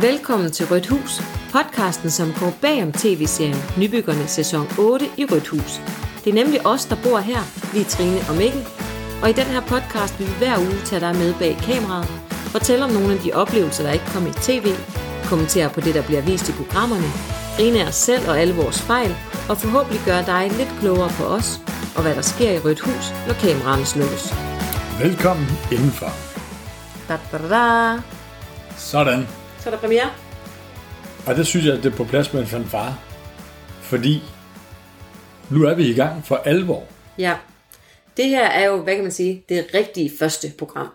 Velkommen til Rødt Hus, podcasten, som går bag om tv-serien Nybyggerne sæson 8 i Rødt Hus. Det er nemlig os, der bor her, vi er Trine og Mikkel. Og i den her podcast vil vi hver uge tage dig med bag kameraet, fortælle om nogle af de oplevelser, der ikke kom i tv, kommentere på det, der bliver vist i programmerne, grine af os selv og alle vores fejl, og forhåbentlig gøre dig lidt klogere på os og hvad der sker i Rødt Hus, når kameraerne slukkes. Velkommen indenfor. Da, da, da, da. Sådan. Så er der premiere. Og det synes jeg, at det er på plads med en fanfare. Fordi nu er vi i gang for alvor. Ja. Det her er jo, hvad kan man sige, det rigtige første program,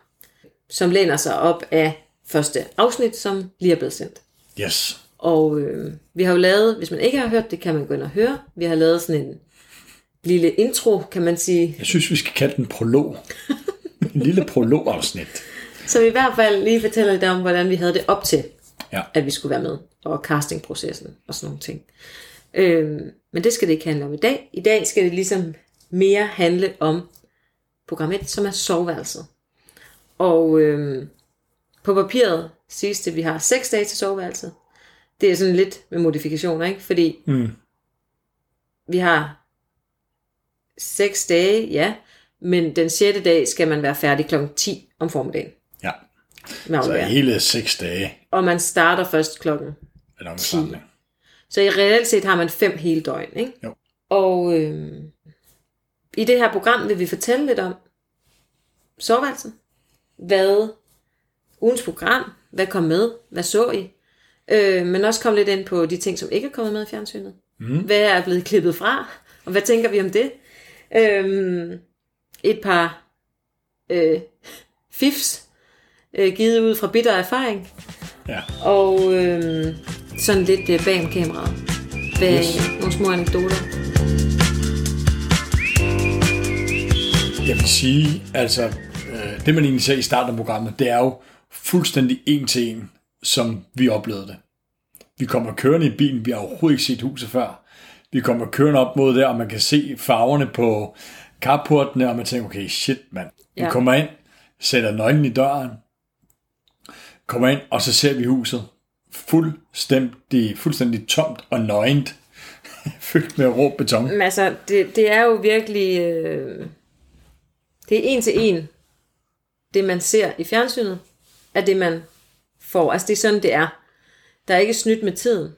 som læner sig op af første afsnit, som lige er blevet sendt. Yes. Og øh, vi har jo lavet, hvis man ikke har hørt det, kan man gå ind og høre. Vi har lavet sådan en lille intro, kan man sige. Jeg synes, vi skal kalde den prolog. en lille prologafsnit. Så vi i hvert fald lige fortæller lidt om, hvordan vi havde det op til, Ja. at vi skulle være med, og castingprocessen og sådan nogle ting. Øhm, men det skal det ikke handle om i dag. I dag skal det ligesom mere handle om program 1, som er soveværelset. Og øhm, på papiret siges det, at vi har 6 dage til soveværelset. Det er sådan lidt med modifikationer, ikke? Fordi Mm. vi har 6 dage, ja, men den 6. dag skal man være færdig kl. 10 om formiddagen. Så aflevering. hele seks dage Og man starter først klokken er der en samling. Så i reelt set har man fem hele døgn, ikke? Jo. Og øh, i det her program vil vi fortælle lidt om soveværelset. Hvad ugens program, hvad kom med, hvad så I? Øh, men også komme lidt ind på de ting, som ikke er kommet med i fjernsynet. Mm. Hvad er blevet klippet fra, og hvad tænker vi om det? Øh, et par øh, fifs, øh, givet ud fra bitter erfaring. Ja. Og øh, sådan lidt øh, bag om kameraet. Bag Yes. nogle små anekdoter. Jeg vil sige, altså, øh, det man egentlig ser i starten af programmet, det er jo fuldstændig en til en, som vi oplevede det. Vi kommer kørende i bilen, vi har overhovedet ikke set huset før. Vi kommer kørende op mod der, og man kan se farverne på carportene, og man tænker, okay, shit mand. Vi Ja. kommer ind, sætter nøglen i døren, kommer ind, og så ser vi huset fuldstændig, fuldstændig tomt og nøgent, fyldt med rå beton. Men altså, det, det er jo virkelig... Øh, det er en til en. Det, man ser i fjernsynet, er det, man får. Altså, det er sådan, det er. Der er ikke snydt med tiden.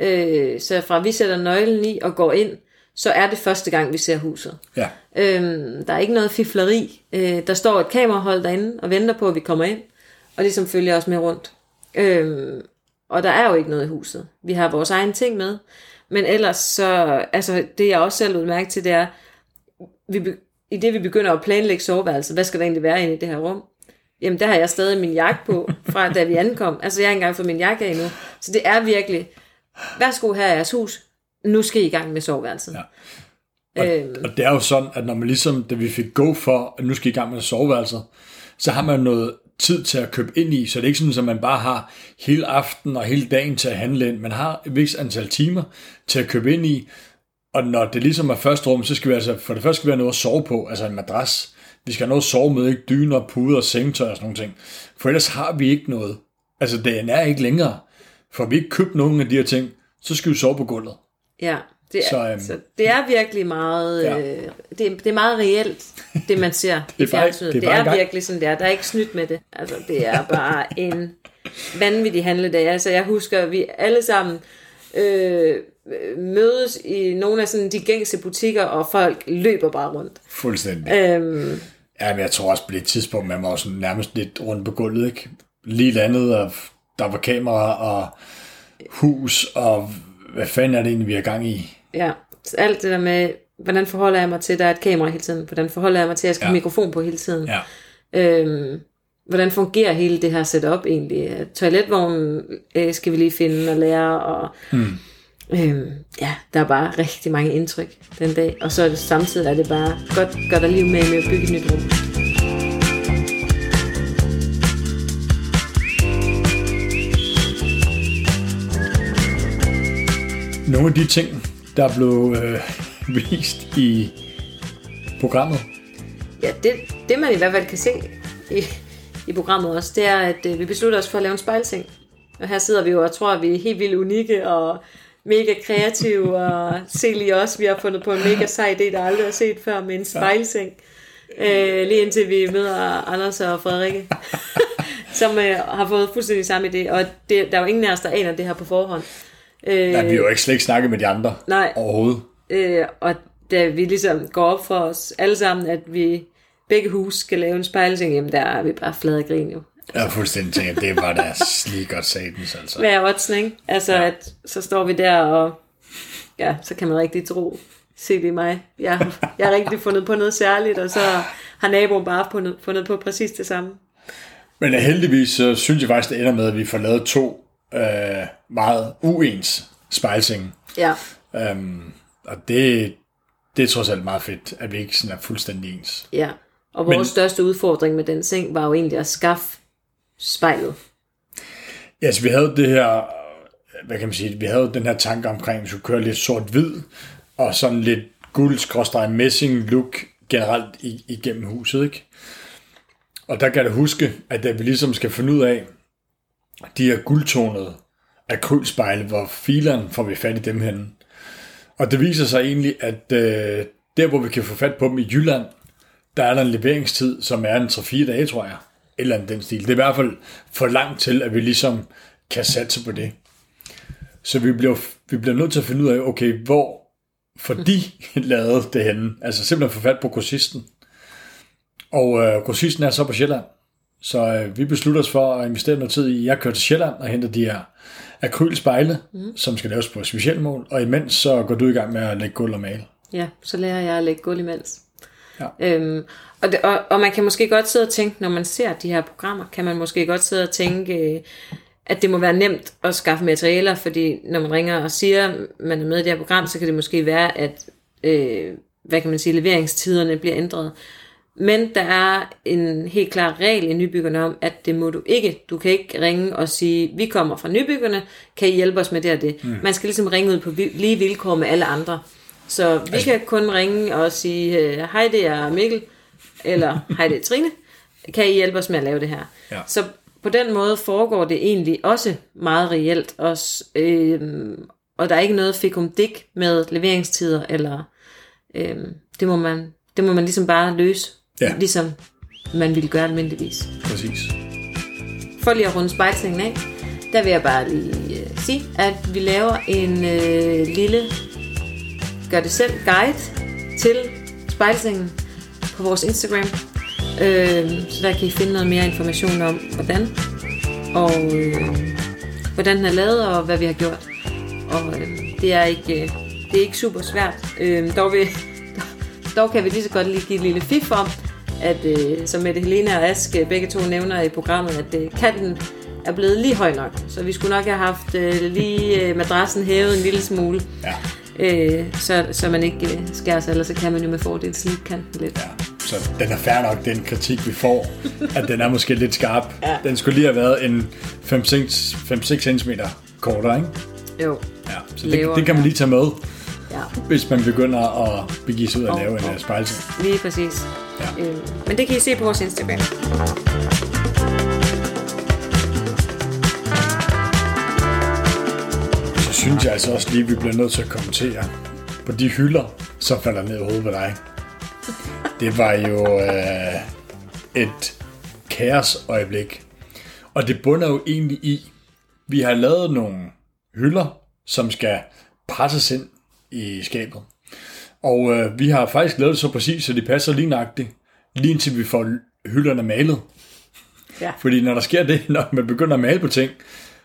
Øh, så fra vi sætter nøglen i og går ind, så er det første gang, vi ser huset. Ja, Øhm, der er ikke noget fifleri. Øh, der står et kamerahold derinde og venter på, at vi kommer ind, og ligesom følger os med rundt. Øhm, og der er jo ikke noget i huset. Vi har vores egen ting med. Men ellers så, altså det jeg også selv udmærket til, det er, vi, i det vi begynder at planlægge soveværelset, hvad skal der egentlig være inde i det her rum? Jamen der har jeg stadig min jakke på, fra da vi ankom. Altså jeg har ikke engang fået min jakke af endnu. Så det er virkelig, værsgo her er jeres hus, nu skal I i gang med soveværelset. Ja. Og, og det er jo sådan, at når man ligesom, da vi fik go for, at nu skal I i gang med soveværelset, så har man noget tid til at købe ind i, så det er ikke sådan, at man bare har hele aften og hele dagen til at handle ind. Man har et vis antal timer til at købe ind i, og når det ligesom er første rum, så skal vi altså, for det første skal vi have noget at sove på, altså en madras. Vi skal have noget at sove med, ikke dyner, puder, sengetøj og sådan nogle ting. For ellers har vi ikke noget. Altså, dagen er ikke længere. For vi ikke købt nogen af de her ting, så skal vi sove på gulvet. Ja, det er, Så, øhm, så det er virkelig meget, Ja. øh, det, er- det er meget reelt, det man ser i Det er bare- fjernsynet. det er Det er, gang. virkelig sådan der. Der er ikke snydt med det. Altså, det er bare en vanvittig handledag. Altså, jeg husker, at vi alle sammen øh, mødes i nogle af sådan de gængse butikker, og folk løber bare rundt. Fuldstændig. Øhm, Ja, men jeg tror også på det tidspunkt, man var sådan nærmest lidt rundt på gulvet, ikke? Lige landet, og der var kamera og hus, og hvad fanden er det egentlig, vi har gang i? Ja, så alt det der med, hvordan forholder jeg mig til, at der er et kamera hele tiden? Hvordan forholder jeg mig til, at jeg skal Ja. have mikrofon på hele tiden? Ja, Øhm, hvordan fungerer hele det her setup egentlig? Toiletvognen øh, skal vi lige finde og lære, og Hmm. øhm, ja, der er bare rigtig mange indtryk den dag, og så er det, samtidig er det bare godt, godt at liv med, med at bygge et nyt rum. nogle af de ting, der blev øh, vist i programmet, Ja, det, det man i hvert fald kan se i, i programmet også, det er, at øh, vi beslutter os for at lave en spejlseng. Og her sidder vi jo og tror, at vi er helt vildt unikke og mega kreative, og se lige også, vi har fundet på en mega sej idé, der aldrig har set før, med en spejlseng. Øh, lige indtil vi møder Anders og Frederikke, som øh, har fået fuldstændig samme idé, og det, der er jo ingen af os, der aner det her på forhånd. Øh, Nej, vi har jo ikke slet ikke snakket med de andre nej, overhovedet. øh, og da vi ligesom går op for os alle sammen, at vi begge hus skal lave en spejlseng, jamen der er vi bare flade grin jo. Jeg har fuldstændig tænkt, at det var da lige godt satans, altså. Hvad er oddsen, ikke? Altså, ja. at så står vi der, og ja, så kan man rigtig tro, se det mig. Jeg, har- jeg har rigtig fundet på noget særligt, og så har naboen bare fundet, fundet på præcis det samme. Men heldigvis så synes jeg faktisk, det ender med, at vi får lavet to øh, meget uens spejlsenge. Ja, Um, og det, det er trods alt meget fedt, at vi ikke sådan er fuldstændig ens. ja. Og vores Men- største udfordring med den seng var jo egentlig at skaffe spejlet. Ja, altså vi havde det her, hvad kan man sige, vi havde den her tanke omkring, at vi skulle køre lidt sort-hvid, og sådan lidt guld messing look generelt igennem huset, ikke? Og der kan jeg huske, at da vi ligesom skal finde ud af, de her guldtonede akrylspejle, hvor fileren får vi fat i dem henne. Og det viser sig egentlig, at øh, der hvor vi kan få fat på dem i Jylland, der er der en leveringstid, som er en 3-4 dage, tror jeg. Eller andet den stil. Det er i hvert fald for langt til, at vi ligesom kan satse på det. Så vi bliver, vi bliver nødt til at finde ud af, okay, hvor får de lavet det henne? Altså simpelthen få fat på grossisten. Og øh, grossisten er så på Sjælland. Så øh, vi beslutter os for at investere noget tid i, jeg kører til Sjælland og henter de her akrylspejle, mm. som skal laves på specialmål. Og imens så går du i gang med at lægge gulv og male. Ja, så lærer jeg at lægge gulv imens. Ja. Øhm, og, det, og, og man kan måske godt sidde og tænke, når man ser de her programmer, kan man måske godt sidde og tænke, øh, at det må være nemt at skaffe materialer, fordi når man ringer og siger, at man er med i det her program, så kan det måske være, at øh, hvad kan man sige, leveringstiderne bliver ændret. Men der er en helt klar regel i nybyggerne om, at det må du ikke. Du kan ikke ringe og sige, vi kommer fra nybyggerne, kan I hjælpe os med det og det. Mm. Man skal ligesom ringe ud på lige vilkår med alle andre. Så vi altså, kan kun ringe og sige, øh, hej det er Mikkel, eller hej det er Trine, kan I hjælpe os med at lave det her? Ja. Så på den måde foregår det egentlig også meget reelt, også, øh, og der er ikke noget fikum dik med leveringstider, eller øh, det, må man, det må man ligesom bare løse, Ja. ligesom man ville gøre almindeligvis. Præcis. For lige at runde spejlsningen af, der vil jeg bare lige øh, sige, at vi laver en øh, lille gør det selv guide til spejlsengen på vores Instagram. Øh, så der kan I finde noget mere information om, hvordan og øh, hvordan den er lavet og hvad vi har gjort. Og øh, det er ikke øh, det er ikke super svært. Øh, dog, vil, dog kan vi lige så godt lige give et lille fif om, at øh, som Mette Helena og Ask øh, begge to nævner i programmet, at øh, katten er blevet lige høj nok. Så vi skulle nok have haft øh, lige øh, madrassen hævet en lille smule. Ja. Øh, så, så man ikke øh, skærer sig, ellers så kan man jo med fordel slippe kanten lidt. Ja, så den er fair nok, den kritik, vi får, at den er måske lidt skarp. Ja. Den skulle lige have været en 5-6 cm kortere, ikke? Jo, Ja, så det, det kan man lige tage med, ja, hvis man begynder at begive sig ud og Og- lave en og- øh, spejlseng. lige præcis. Ja. Øh, men det kan I se på vores Instagram. Så synes jeg altså også lige, at vi bliver nødt til at kommentere på de hylder, som falder ned i hovedet på dig. Det var jo øh, et kaosøjeblik. Og det bunder jo egentlig i, vi har lavet nogle hylder, som skal presses ind i skabet. Og øh, vi har faktisk lavet det så præcis, så de passer lige nøjagtigt, lige indtil vi får hylderne malet. Ja. Fordi når der sker det, når man begynder at male på ting,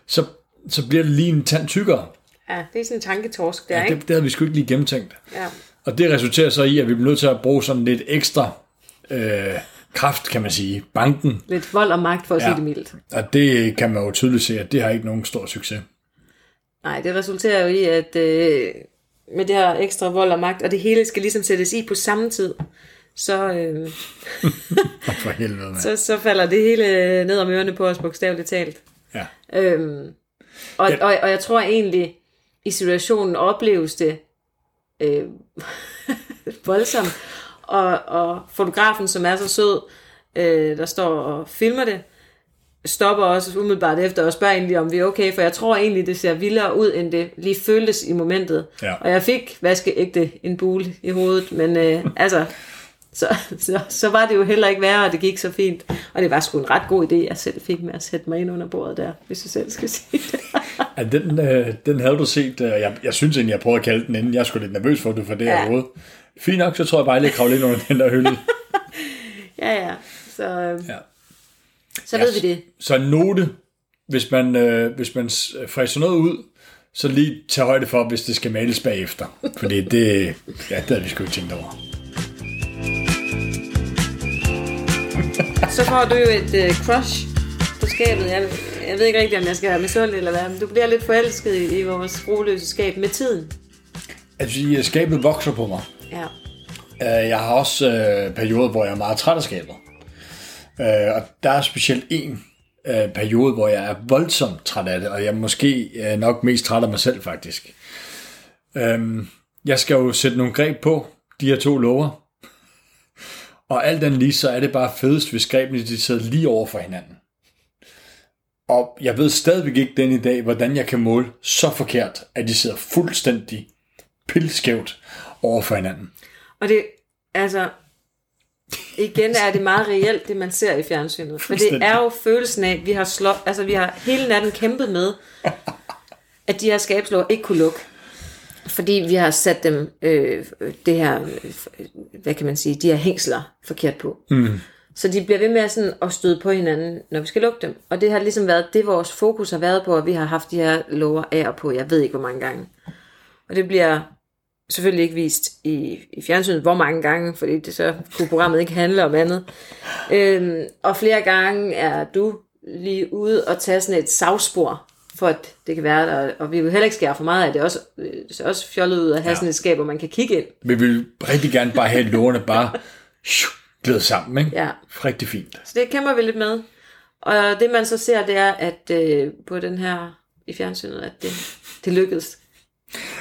så, så bliver det lige en tand tykkere. Ja, det er sådan en tanketorsk der, Ja, ikke? det, det havde vi sgu ikke lige gennemtænkt. Ja. Og det resulterer så i, at vi bliver nødt til at bruge sådan lidt ekstra øh, kraft, kan man sige, banken. Lidt vold og magt, for at. Ja. sige det mildt. Og det kan man jo tydeligt se, at det har ikke nogen stor succes. Nej, det resulterer jo i, at øh, med det her ekstra vold og magt, og det hele skal ligesom sættes i på samme tid, så, øh, For helvede, så, så falder det hele ned om ørerne på os, bogstaveligt talt. Ja. Øhm, og, ja. og, og jeg tror egentlig, i situationen opleves det øh, voldsomt. Og, og fotografen, som er så sød, øh, der står og filmer det, stopper også umiddelbart efter og spørger egentlig, om vi er okay, for jeg tror egentlig, det ser vildere ud, end det lige føltes i momentet. Ja. Og jeg fik vaskeægte en bule i hovedet, men øh, altså, så, så, så var det jo heller ikke værre, og det gik så fint. Og det var sgu en ret god idé, jeg selv fik med at sætte mig ind under bordet der, hvis jeg selv skal sige det. Ja, den, øh, den havde du set. Øh, jeg, jeg synes egentlig, jeg prøvede at kalde den inden. Jeg skulle lidt nervøs for, at du får det Ja. her hoved. Fint nok, så tror jeg bare, at jeg kravle ind under den der hylde. ja, ja. Så, øh, Ja. Så ved vi det. Så en note, hvis man, øh, hvis man s- fræser noget ud, så lige tage højde for, hvis det skal males bagefter. Fordi det, ja, det havde vi sgu ikke tænkt over. Så får du jo et øh, crush på skabet. Jeg, jeg ved ikke rigtig, om jeg skal være misundelig eller hvad, men du bliver lidt forelsket i, i vores roløse skab med tiden. Altså, i- skabet vokser på mig. Ja. Øh, Jeg har også øh, perioder, hvor jeg er meget træt af skabet. Øh, og der er specielt en øh, periode, hvor jeg er voldsomt træt af det, og jeg er måske øh, nok mest træt af mig selv, faktisk. Øh, jeg skal jo sætte nogle greb på, de her to lover. Og alt den lige, så er det bare fedest, hvis grebene de sidder lige over for hinanden. Og jeg ved stadigvæk ikke den i dag, hvordan jeg kan måle så forkert, at de sidder fuldstændig pilskævt over for hinanden. Og det, altså, igen er det meget reelt, det man ser i fjernsynet. For det er jo følelsen af, at vi har, slå, altså, vi har hele natten kæmpet med, at de her skabslåger ikke kunne lukke. Fordi vi har sat dem, øh, det her, øh, hvad kan man sige, de her hængsler forkert på. Mm. Så de bliver ved med sådan at støde på hinanden, når vi skal lukke dem. Og det har ligesom været det, vores fokus har været på, at vi har haft de her låger af og på, jeg ved ikke hvor mange gange. Og det bliver selvfølgelig ikke vist i, i fjernsynet, hvor mange gange, fordi det så kunne programmet ikke handle om andet. Øhm, og flere gange er du lige ude og tage sådan et savspor, for at det kan være der, og vi vil heller ikke skære for meget af det. er Også, øh, det ser også fjollet ud at have ja. sådan et skab, hvor man kan kigge ind. Vi vil rigtig gerne bare have lårene bare glæde sammen, ikke? Ja. Rigtig fint. Så det kæmper vi lidt med. Og det man så ser, det er, at øh, på den her i fjernsynet, at det, det lykkedes.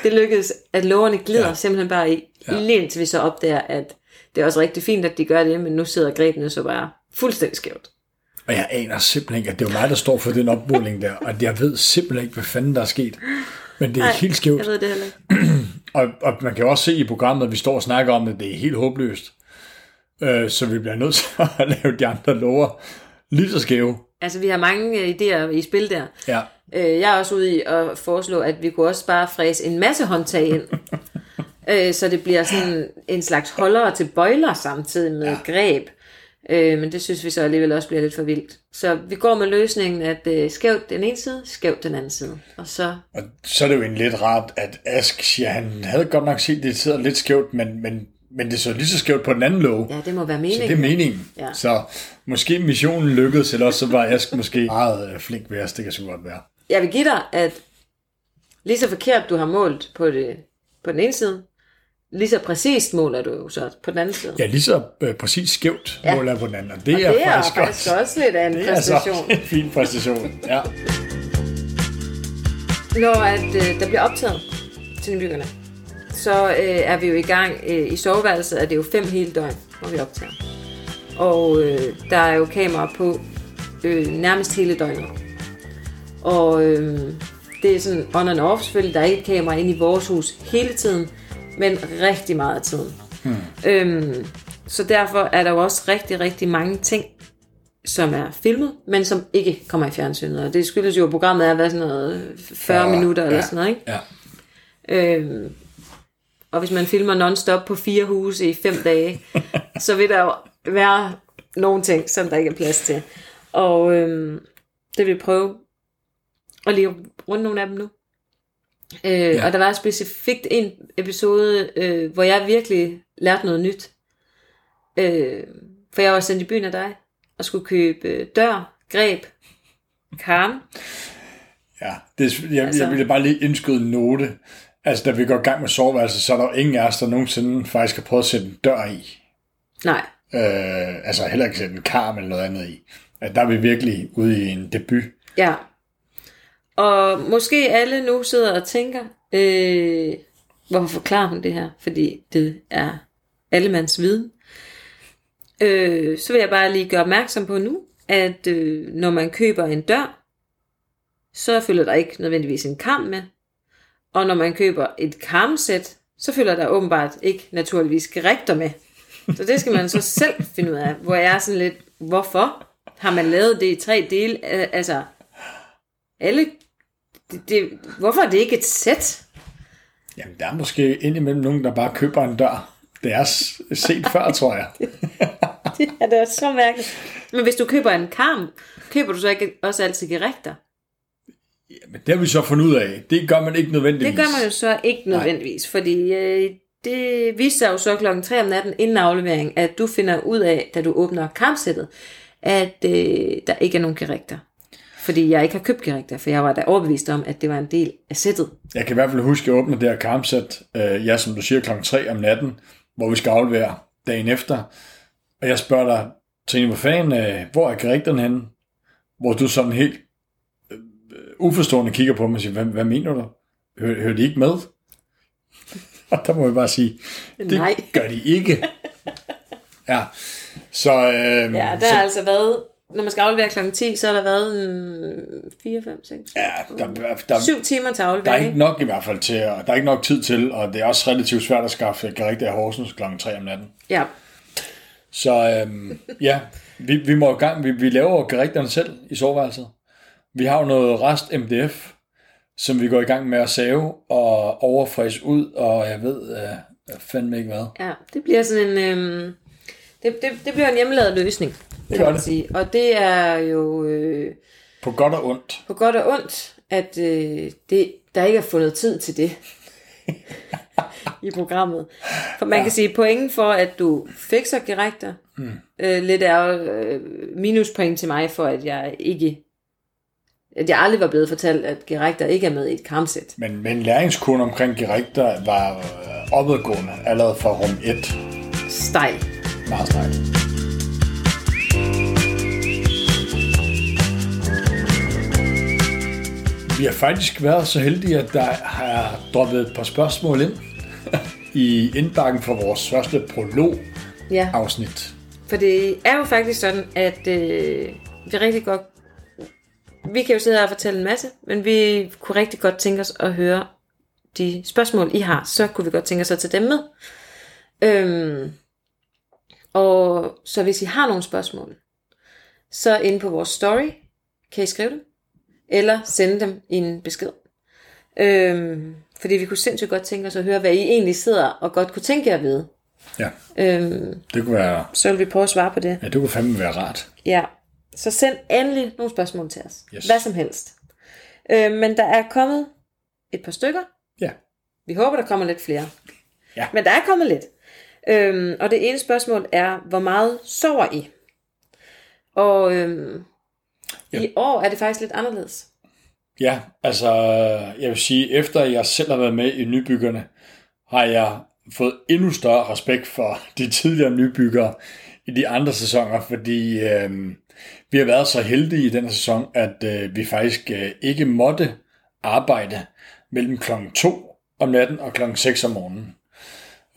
Det lykkedes, at lårene glider ja. Simpelthen bare i, ja. lige indtil vi så opdager, at det er også rigtig fint, at de gør det, men nu sidder grebene så bare fuldstændig skævt. Og jeg aner simpelthen ikke, at det er mig, der står for den opmåling der, og jeg ved simpelthen ikke, hvad fanden der er sket. Men det er Nej, helt skævt. Jeg ved det heller ikke. Og, og man kan også se i programmet, at vi står og snakker om det, det er helt håbløst. Øh, så vi bliver nødt til at lave de andre lover lige så skæve. Altså, vi har mange øh, idéer i spil der. Ja. Øh, jeg er også ude i at foreslå, at vi kunne også bare fræse en masse håndtag ind. øh, så det bliver sådan en slags holdere til bøjler samtidig med ja. greb. Øh, men det synes vi så alligevel også bliver lidt for vildt. Så vi går med løsningen, at øh, skævt den ene side, skævt den anden side. Og så, Og så er det jo en lidt rart, at Ask siger, han havde godt nok set, at det sidder lidt skævt, men, men, men det så lige så skævt på den anden låge. ja, det må være Så meningen. det er meningen. Ja. Så måske missionen lykkedes, eller også så var Ask måske meget øh, flink ved. Det kan så godt være. Jeg vil give dig, at lige så forkert du har målt på, det, på den ene side, lige så præcist måler du jo så på den anden side. Ja, lige så øh, præcis skævt Ja. måler jeg på den anden. Og det, Og er, det er faktisk, faktisk også, også lidt af en det er så præstation. en fin præstation. Ja. Når at, øh, der bliver optaget til nybyggerne, så øh, er vi jo i gang øh, i soveværelset, er det jo fem hele døgn, hvor vi optager. Og øh, der er jo kamera på øh, nærmest hele døgnet. Og øh, det er sådan on and off selvfølgelig. Der er ikke et kamera inde i vores hus hele tiden, men rigtig meget af tiden. Hmm. Øhm, så derfor er der jo også rigtig, rigtig mange ting, som er filmet, men som ikke kommer i fjernsynet. Og det skyldes jo, at programmet er hvad, sådan noget 40 Ja, minutter eller ja, sådan noget. Ikke? Ja. Øhm, og hvis man filmer non-stop på fire huse i fem dage, så vil der jo være nogle ting, som der ikke er plads til. Og øhm, det vil jeg prøve at lige runde nogle af dem nu. Øh, ja. Og der var specifikt en episode, øh, hvor jeg virkelig lærte noget nyt. Øh, for jeg var sendt i byen af dig, og skulle købe øh, dør, greb, karm. Ja, det, jeg, altså, jeg ville bare lige indskyde en note. Altså, da vi går i gang med soveværelset, så er der jo ingen af os, der nogensinde faktisk har prøvet at sætte en dør i. Nej, Øh, altså heller ikke sætte en karm eller noget andet i. At der er vi virkelig ude i en debut. Ja. Og måske alle nu sidder og tænker, øh, hvorfor forklarer hun det her? Fordi det er allemands viden. Øh, så vil jeg bare lige gøre opmærksom på nu, at øh, når man køber en dør, så følger der ikke nødvendigvis en karm med. Og når man køber et karmsæt, så følger der åbenbart ikke naturligvis gerægter med. Så det skal man så selv finde ud af, hvor jeg er sådan lidt, hvorfor har man lavet det i tre dele? Altså, alle, det, det, hvorfor er det ikke et sæt? Jamen, der er måske indimellem nogen, der bare køber en dør. Det er set før, tror jeg. Det er da så mærkeligt. Men hvis du køber en karm, køber du så ikke også altid gerægter? Men det har vi så fundet ud af. Det gør man ikke nødvendigvis. Det gør man jo så ikke nødvendigvis, Nej. fordi øh, det viste sig jo så klokken 3 om natten inden aflevering, at du finder ud af, da du åbner kampsættet, at øh, der ikke er nogen gerægter. Fordi jeg ikke har købt gerægter, for jeg var da overbevist om, at det var en del af sættet. Jeg kan i hvert fald huske, at jeg åbner det her kampsæt, øh, ja, som du siger, klokken 3 om natten, hvor vi skal aflevere dagen efter. Og jeg spørger dig, Trine, hvor fanden, øh, hvor er gerægterne henne? Hvor du sådan helt øh, uforstående kigger på mig og siger, hvad, hvad mener du? Hører, hører de ikke med? Og der må jeg bare sige, det Nej. gør de ikke. Ja, så... Øh, Ja, der har altså været, når man skal aflevere klokken 10, så har der været en 4, 5, 6, Ja, der, der, 7 timer til der er aflevering. ikke nok i hvert fald til, og der er ikke nok tid til, og det er også relativt svært at skaffe gerægter af Horsens kl. 3 om natten. Ja, Så øhm, ja, vi, vi må i gang, vi, vi laver gerægterne selv i soveværelset. Vi har jo noget rest MDF, som vi går i gang med at save og overfræse ud, og jeg ved øh, fandme ikke hvad. ja, det bliver sådan en... Øhm, det, det, det bliver en hjemmelavet løsning, gør kan man det. sige. Og det er jo øh, På godt og ondt. på godt og ondt, at øh, det, der ikke er fundet tid til det i programmet. For man ja. kan sige, pointen for, at du fikser gerægter, mm. øh, lidt er øh, minuspoint til mig for, at jeg ikke at jeg aldrig var blevet fortalt, at gerægter ikke er med i et kampsæt. Men, men læringskurven omkring gerægter var øh, opadgående allerede fra rum 1. Stejl. Meget stejlt. Vi har faktisk været så heldige, at der har droppet et par spørgsmål ind i indbakken for vores første prolog-afsnit. Ja, for det er jo faktisk sådan, at øh, vi rigtig godt... Vi kan jo sidde her og fortælle en masse, men vi kunne rigtig godt tænke os at høre de spørgsmål, I har. Så kunne vi godt tænke os at tage dem med. Øhm, og så hvis I har nogle spørgsmål, så inde på vores story, kan I skrive dem, eller sende dem i en besked. Øhm, fordi vi kunne sindssygt godt tænke os at høre, hvad I egentlig sidder og godt kunne tænke jer at vide. Ja, Øhm, det kunne være, så vil vi prøve at svare på det. ja, det kunne fandme være rart. Ja, så send endelig nogle spørgsmål til os. Yes. Hvad som helst. Øh, men der er kommet et par stykker. Ja, Vi håber, der kommer lidt flere. Ja. Men der er kommet lidt. Øhm, og det ene spørgsmål er, hvor meget sover I? Og øhm, Ja. i år er det faktisk lidt anderledes. ja altså jeg vil sige, efter jeg selv har været med i nybyggerne, har jeg fået endnu større respekt for de tidligere nybyggere i de andre sæsoner, fordi øh, vi har været så heldige i den sæson, at øh, vi faktisk øh, ikke måtte arbejde mellem klokken 2 om natten og klokken 6 om morgenen.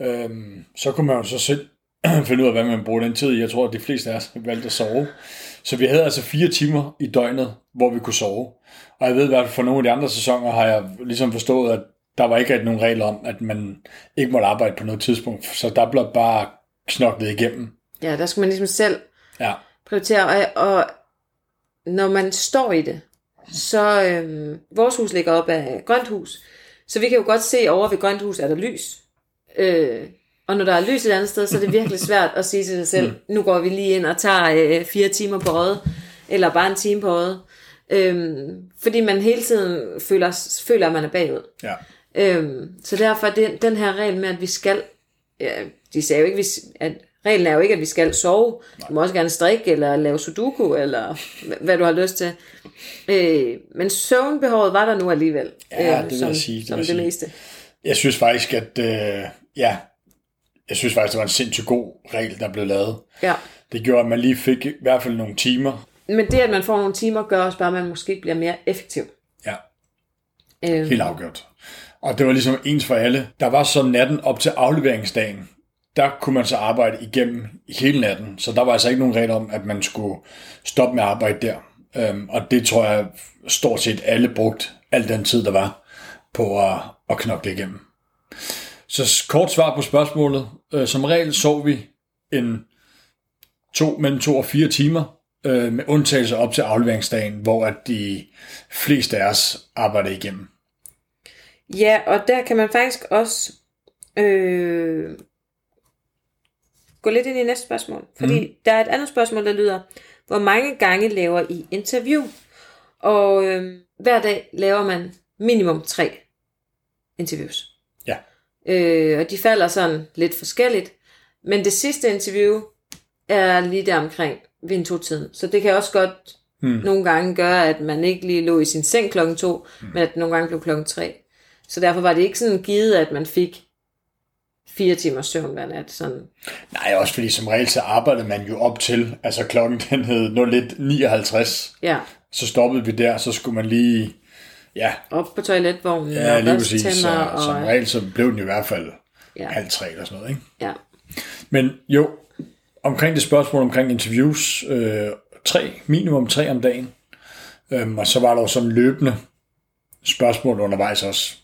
Øhm, så kunne man jo så selv finde ud af, hvad man bruger den tid i. Jeg tror, at de fleste af os valgte at sove. Så vi havde altså fire timer i døgnet, hvor vi kunne sove. Og jeg ved i hvert fald, for nogle af de andre sæsoner har jeg ligesom forstået, at der var ikke nogen regler om, at man ikke måtte arbejde på noget tidspunkt. Så der blev bare knoklet igennem. Ja, der skal man ligesom selv Ja, prioritere. Og, og når man står i det, så øhm, vores hus ligger op af grønt hus, så vi kan jo godt se over ved grønt hus, er der lys. Øh, og når der er lys et andet sted, så er det virkelig svært at sige til sig selv, nu går vi lige ind og tager øh, fire timer på øjet, eller bare en time på øjet. Øhm, fordi man hele tiden føler, føler, at man er bagud. ja. Øhm, så derfor er den, den her regel med, at vi skal, ja, de sagde jo ikke, at reglen er jo ikke, at vi skal sove. Du må også gerne strikke, eller lave sudoku, eller hva- hvad du har lyst til. Øh, men søvnbehovet var der nu alligevel. Ja, øh, det vil som, jeg sige, det som det sige. meste. Jeg synes faktisk, at øh, ja, jeg synes faktisk, det var en sindssygt god regel, der blev lavet. Ja. Det gjorde, at man lige fik i hvert fald nogle timer. Men det, at man får nogle timer, gør også bare, at man måske bliver mere effektiv. Ja, Øh, helt afgjort. Og det var ligesom ens for alle. Der var så natten op til afleveringsdagen der kunne man så arbejde igennem hele natten, så der var altså ikke nogen regel om, at man skulle stoppe med at arbejde der. Øhm, og det tror jeg stort set alle brugt al den tid, der var på at, at knokle igennem. Så kort svar på spørgsmålet. Øh, som regel sov vi en to, mellem to og fire timer, øh, med undtagelse op til afleveringsdagen, hvor at de fleste af os arbejder igennem. Ja, og der kan man faktisk også øh, gå lidt ind i næste spørgsmål. Fordi mm. der er et andet spørgsmål, der lyder, hvor mange gange laver I interview? Og øh, hver dag laver man minimum tre interviews. Ja. Øh, og de falder sådan lidt forskelligt. Men det sidste interview er lige der omkring ved en to-tiden. Så det kan også godt hmm. nogle gange gøre, at man ikke lige lå i sin seng klokken to, hmm. men at nogle gange blev klokken tre. Så derfor var det ikke sådan givet, at man fik fire timers søvn hver nat. Sådan. Nej, også fordi som regel så arbejdede man jo op til, altså klokken den hed 01.59. Ja. Så stoppede vi der, så skulle man lige, ja. Op på toiletvognen ja, og lige præcis. Så, og... som regel så blev den i hvert fald Ja. halv tre eller sådan noget, ikke? Ja. Men jo, omkring det spørgsmål omkring interviews, øh, tre, minimum tre om dagen. Øhm, og så var der jo sådan løbende spørgsmål undervejs også.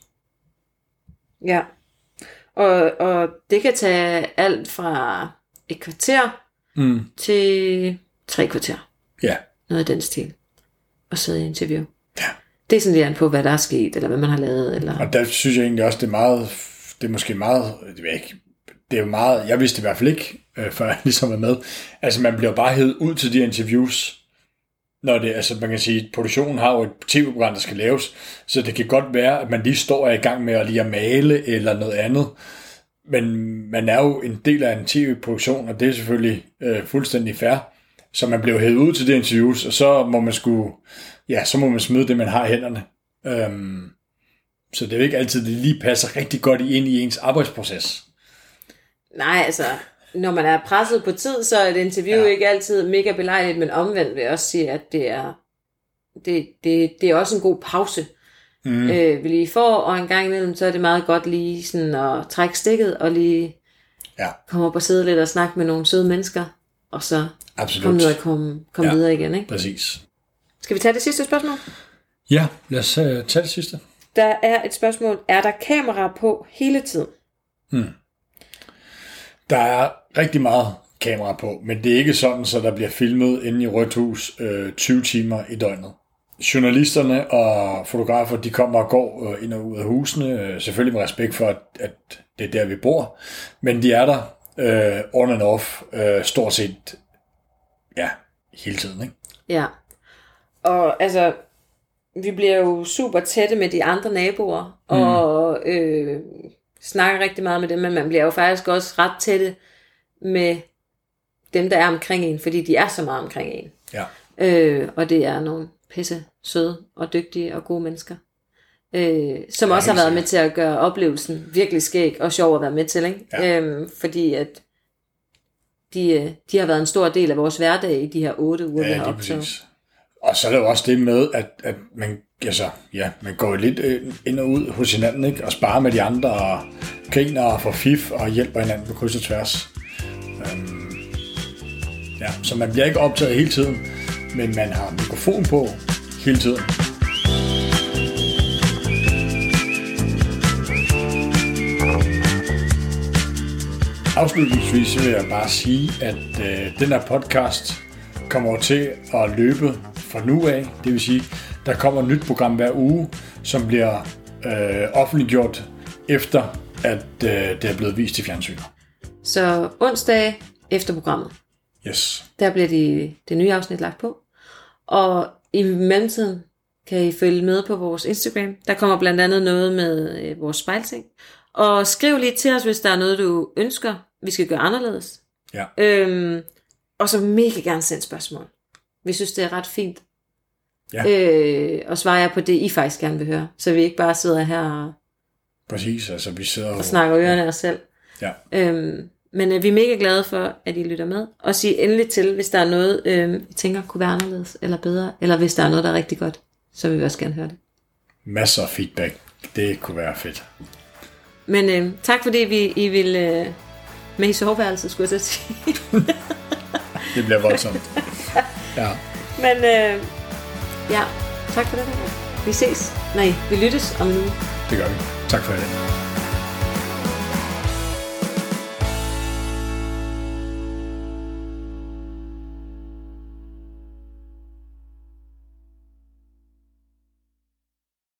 Ja. Og, og det kan tage alt fra et kvarter Mm. til tre kvarter. Ja, Noget af den stil. Og sidde i interview. Ja. Det er sådan lidt an på, hvad der er sket, eller hvad man har lavet. Eller... og der synes jeg egentlig også, det er meget, det er måske meget, det ved jeg ikke, det er jo meget, jeg vidste det i hvert fald ikke, øh, før jeg ligesom var med. Altså man bliver bare hævet ud til de interviews, når det, altså man kan sige, produktionen har jo et tv-program, der skal laves, så det kan godt være, at man lige står og er i gang med at lige at male eller noget andet, men man er jo en del af en tv-produktion, og det er selvfølgelig øh, fuldstændig fair, så man bliver hævet ud til det interviews, og så må man skulle, ja, så må man smide det, man har i hænderne. Øhm, så det er jo ikke altid, det lige passer rigtig godt ind i ens arbejdsproces. Nej, altså, når man er presset på tid, så er et interview Ja. ikke altid mega belejligt, men omvendt vil jeg også sige, at det er, det, det, det er også en god pause, Mm. øh, vi lige får, og en gang imellem, så er det meget godt lige sådan at trække stikket, og lige Ja, komme op og sidde lidt og snakke med nogle søde mennesker, og så komme absolut. ned og komme, komme Ja. videre igen. Ikke? Præcis. Skal vi tage det sidste spørgsmål? Ja, lad os uh, tage det sidste. Der er et spørgsmål. Er der kamera på hele tiden? Der er rigtig meget kamera på, men det er ikke sådan, så der bliver filmet inde i Rødt Hus øh, 20 timer i døgnet. Journalisterne og fotografer, de kommer og går øh, ind og ud af husene, øh, selvfølgelig med respekt for, at, at det er der, vi bor, men de er der øh, on and off øh, stort set ja, hele tiden. Ikke? Ja. Og altså, vi bliver jo super tætte med de andre naboer, mm. og øh, snakker rigtig meget med dem, men man bliver jo faktisk også ret tætte med dem, der er omkring en, fordi de er så meget omkring en. Ja. Øh, og det er nogle pisse søde og dygtige og gode mennesker. Øh, som Ja, også har været med til at gøre oplevelsen virkelig skæg og sjov at være med til. Ikke? Ja. Øhm, fordi at de, øh, de har været en stor del af vores hverdag i de her otte uger, vi Ja, har lige optaget. Og så er der jo også det med, at, at man, altså, ja, man går lidt øh, ind og ud hos hinanden, ikke? og sparer med de andre, og griner og får fif, og hjælper hinanden på kryds og tværs. Øhm, ja, så man bliver ikke optaget hele tiden, men man har mikrofon på hele tiden. Afslutningsvis vil jeg bare sige, at øh, den her podcast kommer til at løbe fra nu af. Det vil sige, der kommer et nyt program hver uge, som bliver øh, offentliggjort efter, at øh, det er blevet vist i fjernsyn. Så onsdag efter programmet, Yes. der bliver de, det nye afsnit lagt på. Og i mellemtiden kan I følge med på vores Instagram. Der kommer blandt andet noget med øh, vores spejlting. Og skriv lige til os, hvis der er noget, du ønsker, vi skal gøre anderledes. Ja. Øhm, og så mega gerne send spørgsmål. Vi synes, det er ret fint. Ja. Øh, og svarer jeg på det, I faktisk gerne vil høre. Så vi ikke bare sidder her og, Præcis, altså vi sidder og snakker ørerne af os selv. Ja. Øhm, men øh, vi er mega glade for, at I lytter med. Og sig endelig til, hvis der er noget, øh, I tænker kunne være anderledes eller bedre. Eller hvis der er noget, der er rigtig godt, så vil vi også gerne høre det. Masser af feedback. Det kunne være fedt. Men øh, tak fordi vi, I vil øh, Med i soveværelset, skulle jeg så sige. det bliver voldsomt. Ja. Men øh, ja, tak for det. Vi ses. Nej, vi lyttes om en uge. Det gør vi. Tak for det.